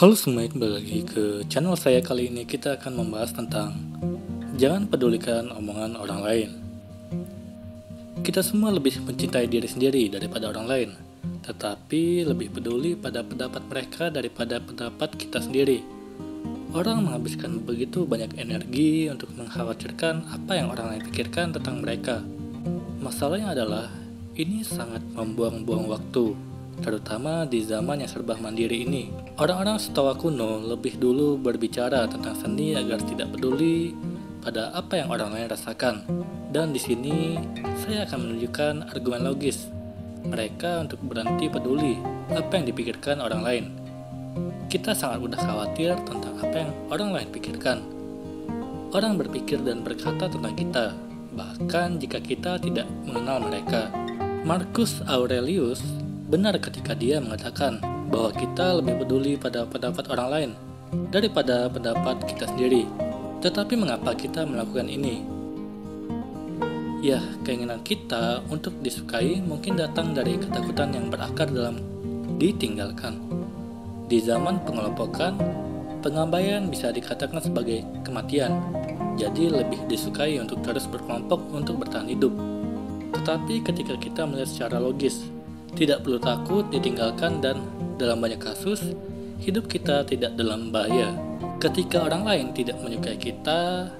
Halo semua, kembali lagi ke channel saya kali ini. Kita akan membahas tentang Jangan pedulikan omongan orang lain. Kita semua lebih mencintai diri sendiri daripada orang lain Tetapi lebih peduli pada pendapat mereka daripada pendapat kita sendiri. Orang menghabiskan begitu banyak energi untuk mengkhawatirkan apa yang orang lain pikirkan tentang mereka. Masalahnya adalah ini sangat membuang-buang waktu terutama di zaman yang serba mandiri ini. Orang-orang setawa kuno lebih dulu berbicara tentang seni agar tidak peduli pada apa yang orang lain rasakan. Dan di sini saya akan menunjukkan argumen logis mereka untuk berhenti peduli apa yang dipikirkan orang lain. Kita sangat mudah khawatir tentang apa yang orang lain pikirkan. Orang berpikir dan berkata tentang kita, bahkan jika kita tidak mengenal mereka. Marcus Aurelius benar ketika dia mengatakan bahwa kita lebih peduli pada pendapat orang lain daripada pendapat kita sendiri. Tetapi mengapa kita melakukan ini? Ya, keinginan kita untuk disukai mungkin datang dari ketakutan yang berakar dalam ditinggalkan. Di zaman pengelompokan, pengabaian bisa dikatakan sebagai kematian. Jadi lebih disukai untuk terus berkelompok untuk bertahan hidup. Tetapi ketika kita melihat secara logis, tidak perlu takut ditinggalkan dan dalam banyak kasus, hidup kita tidak dalam bahaya. Ketika orang lain tidak menyukai kita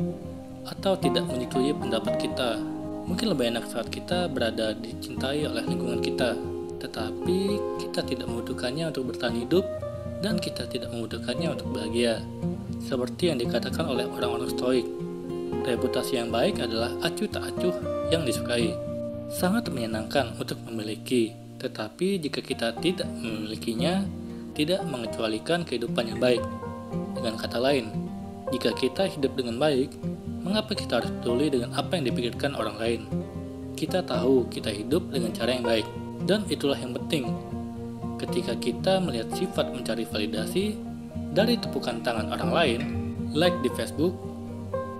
atau tidak menyetujui pendapat kita, mungkin lebih enak saat kita berada dicintai oleh lingkungan kita. Tetapi kita tidak membutuhkannya untuk bertahan hidup dan kita tidak membutuhkannya untuk bahagia. Seperti yang dikatakan oleh orang-orang stoik, reputasi yang baik adalah acuh tak acuh yang disukai sangat menyenangkan untuk memiliki, tetapi jika kita tidak memilikinya, tidak mengecualikan kehidupan yang baik. Dengan kata lain, jika kita hidup dengan baik, mengapa kita harus peduli dengan apa yang dipikirkan orang lain? Kita tahu kita hidup dengan cara yang baik, dan itulah yang penting. Ketika kita melihat sifat mencari validasi dari tepukan tangan orang lain, like di Facebook,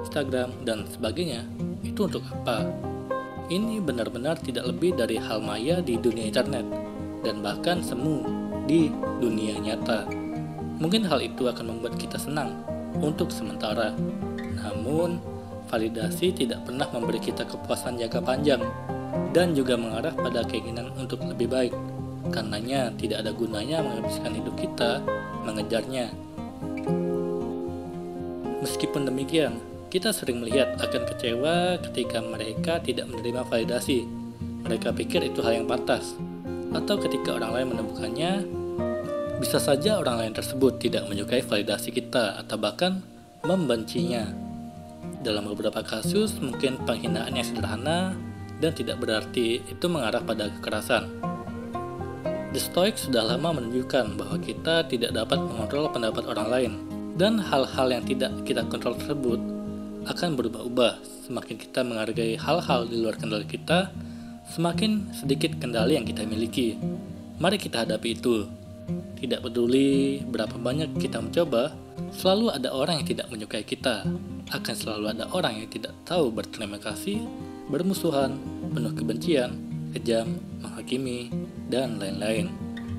Instagram, dan sebagainya, itu untuk apa? Ini benar-benar tidak lebih dari hal maya di dunia internet dan bahkan semu di dunia nyata. Mungkin hal itu akan membuat kita senang untuk sementara. Namun, validasi tidak pernah memberi kita kepuasan jangka panjang dan juga mengarah pada keinginan untuk lebih baik. Karenanya tidak ada gunanya menghabiskan hidup kita mengejarnya. Meskipun demikian, kita sering melihat akan kecewa ketika mereka tidak menerima validasi. Mereka pikir itu hal yang pantas. Atau ketika orang lain menemukannya, bisa saja orang lain tersebut tidak menyukai validasi kita atau bahkan membencinya. Dalam beberapa kasus, mungkin penghinaan yang sederhana dan tidak berarti itu mengarah pada kekerasan. The Stoic sudah lama menunjukkan bahwa kita tidak dapat mengontrol pendapat orang lain, dan hal-hal yang tidak kita kontrol tersebut akan berubah-ubah. Semakin kita menghargai hal-hal di luar kendali kita, semakin sedikit kendali yang kita miliki. Mari kita hadapi itu. Tidak peduli berapa banyak kita mencoba, selalu ada orang yang tidak menyukai kita. Akan selalu ada orang yang tidak tahu berterima kasih, bermusuhan, penuh kebencian, kejam, menghakimi, dan lain-lain.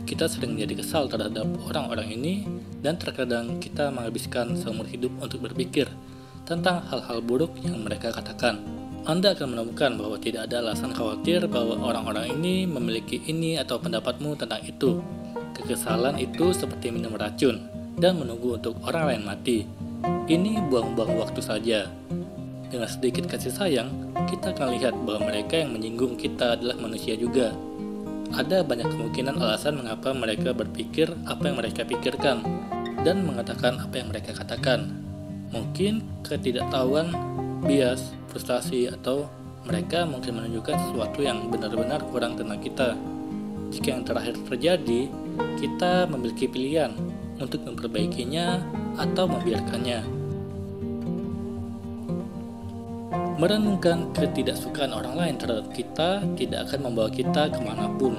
Kita sering menjadi kesal terhadap orang-orang ini, dan terkadang kita menghabiskan seumur hidup untuk berpikir tentang hal-hal buruk yang mereka katakan. Anda akan menemukan bahwa tidak ada alasan khawatir bahwa orang-orang ini memiliki ini atau pendapatmu tentang itu. Kekesalan itu seperti minum racun dan menunggu untuk orang lain mati. Ini buang-buang waktu saja. Dengan sedikit kasih sayang, kita akan lihat bahwa mereka yang menyinggung kita adalah manusia juga. Ada banyak kemungkinan alasan mengapa mereka berpikir apa yang mereka pikirkan dan mengatakan apa yang mereka katakan. Mungkin ketidaktahuan, bias, frustasi, atau mereka mungkin menunjukkan sesuatu yang benar-benar kurang tentang kita. Jika yang terakhir terjadi, kita memiliki pilihan untuk memperbaikinya atau membiarkannya. Merenungkan ketidaksukaan orang lain terhadap kita tidak akan membawa kita ke mana pun.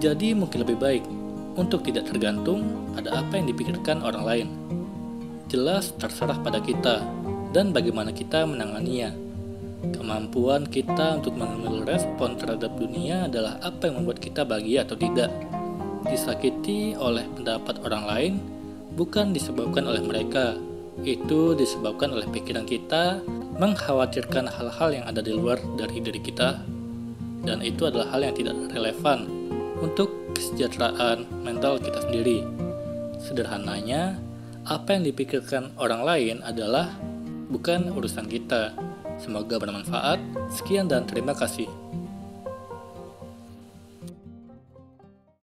Jadi mungkin lebih baik untuk tidak tergantung pada apa yang dipikirkan orang lain jelas terserah pada kita dan bagaimana kita menanganinya. Kemampuan kita untuk mengambil respon terhadap dunia adalah apa yang membuat kita bahagia atau tidak. Disakiti oleh pendapat orang lain bukan disebabkan oleh mereka, itu disebabkan oleh pikiran kita mengkhawatirkan hal-hal yang ada di luar dari diri kita, dan itu adalah hal yang tidak relevan untuk kesejahteraan mental kita sendiri. Sederhananya, apa yang dipikirkan orang lain adalah bukan urusan kita. Semoga bermanfaat. Sekian dan terima kasih.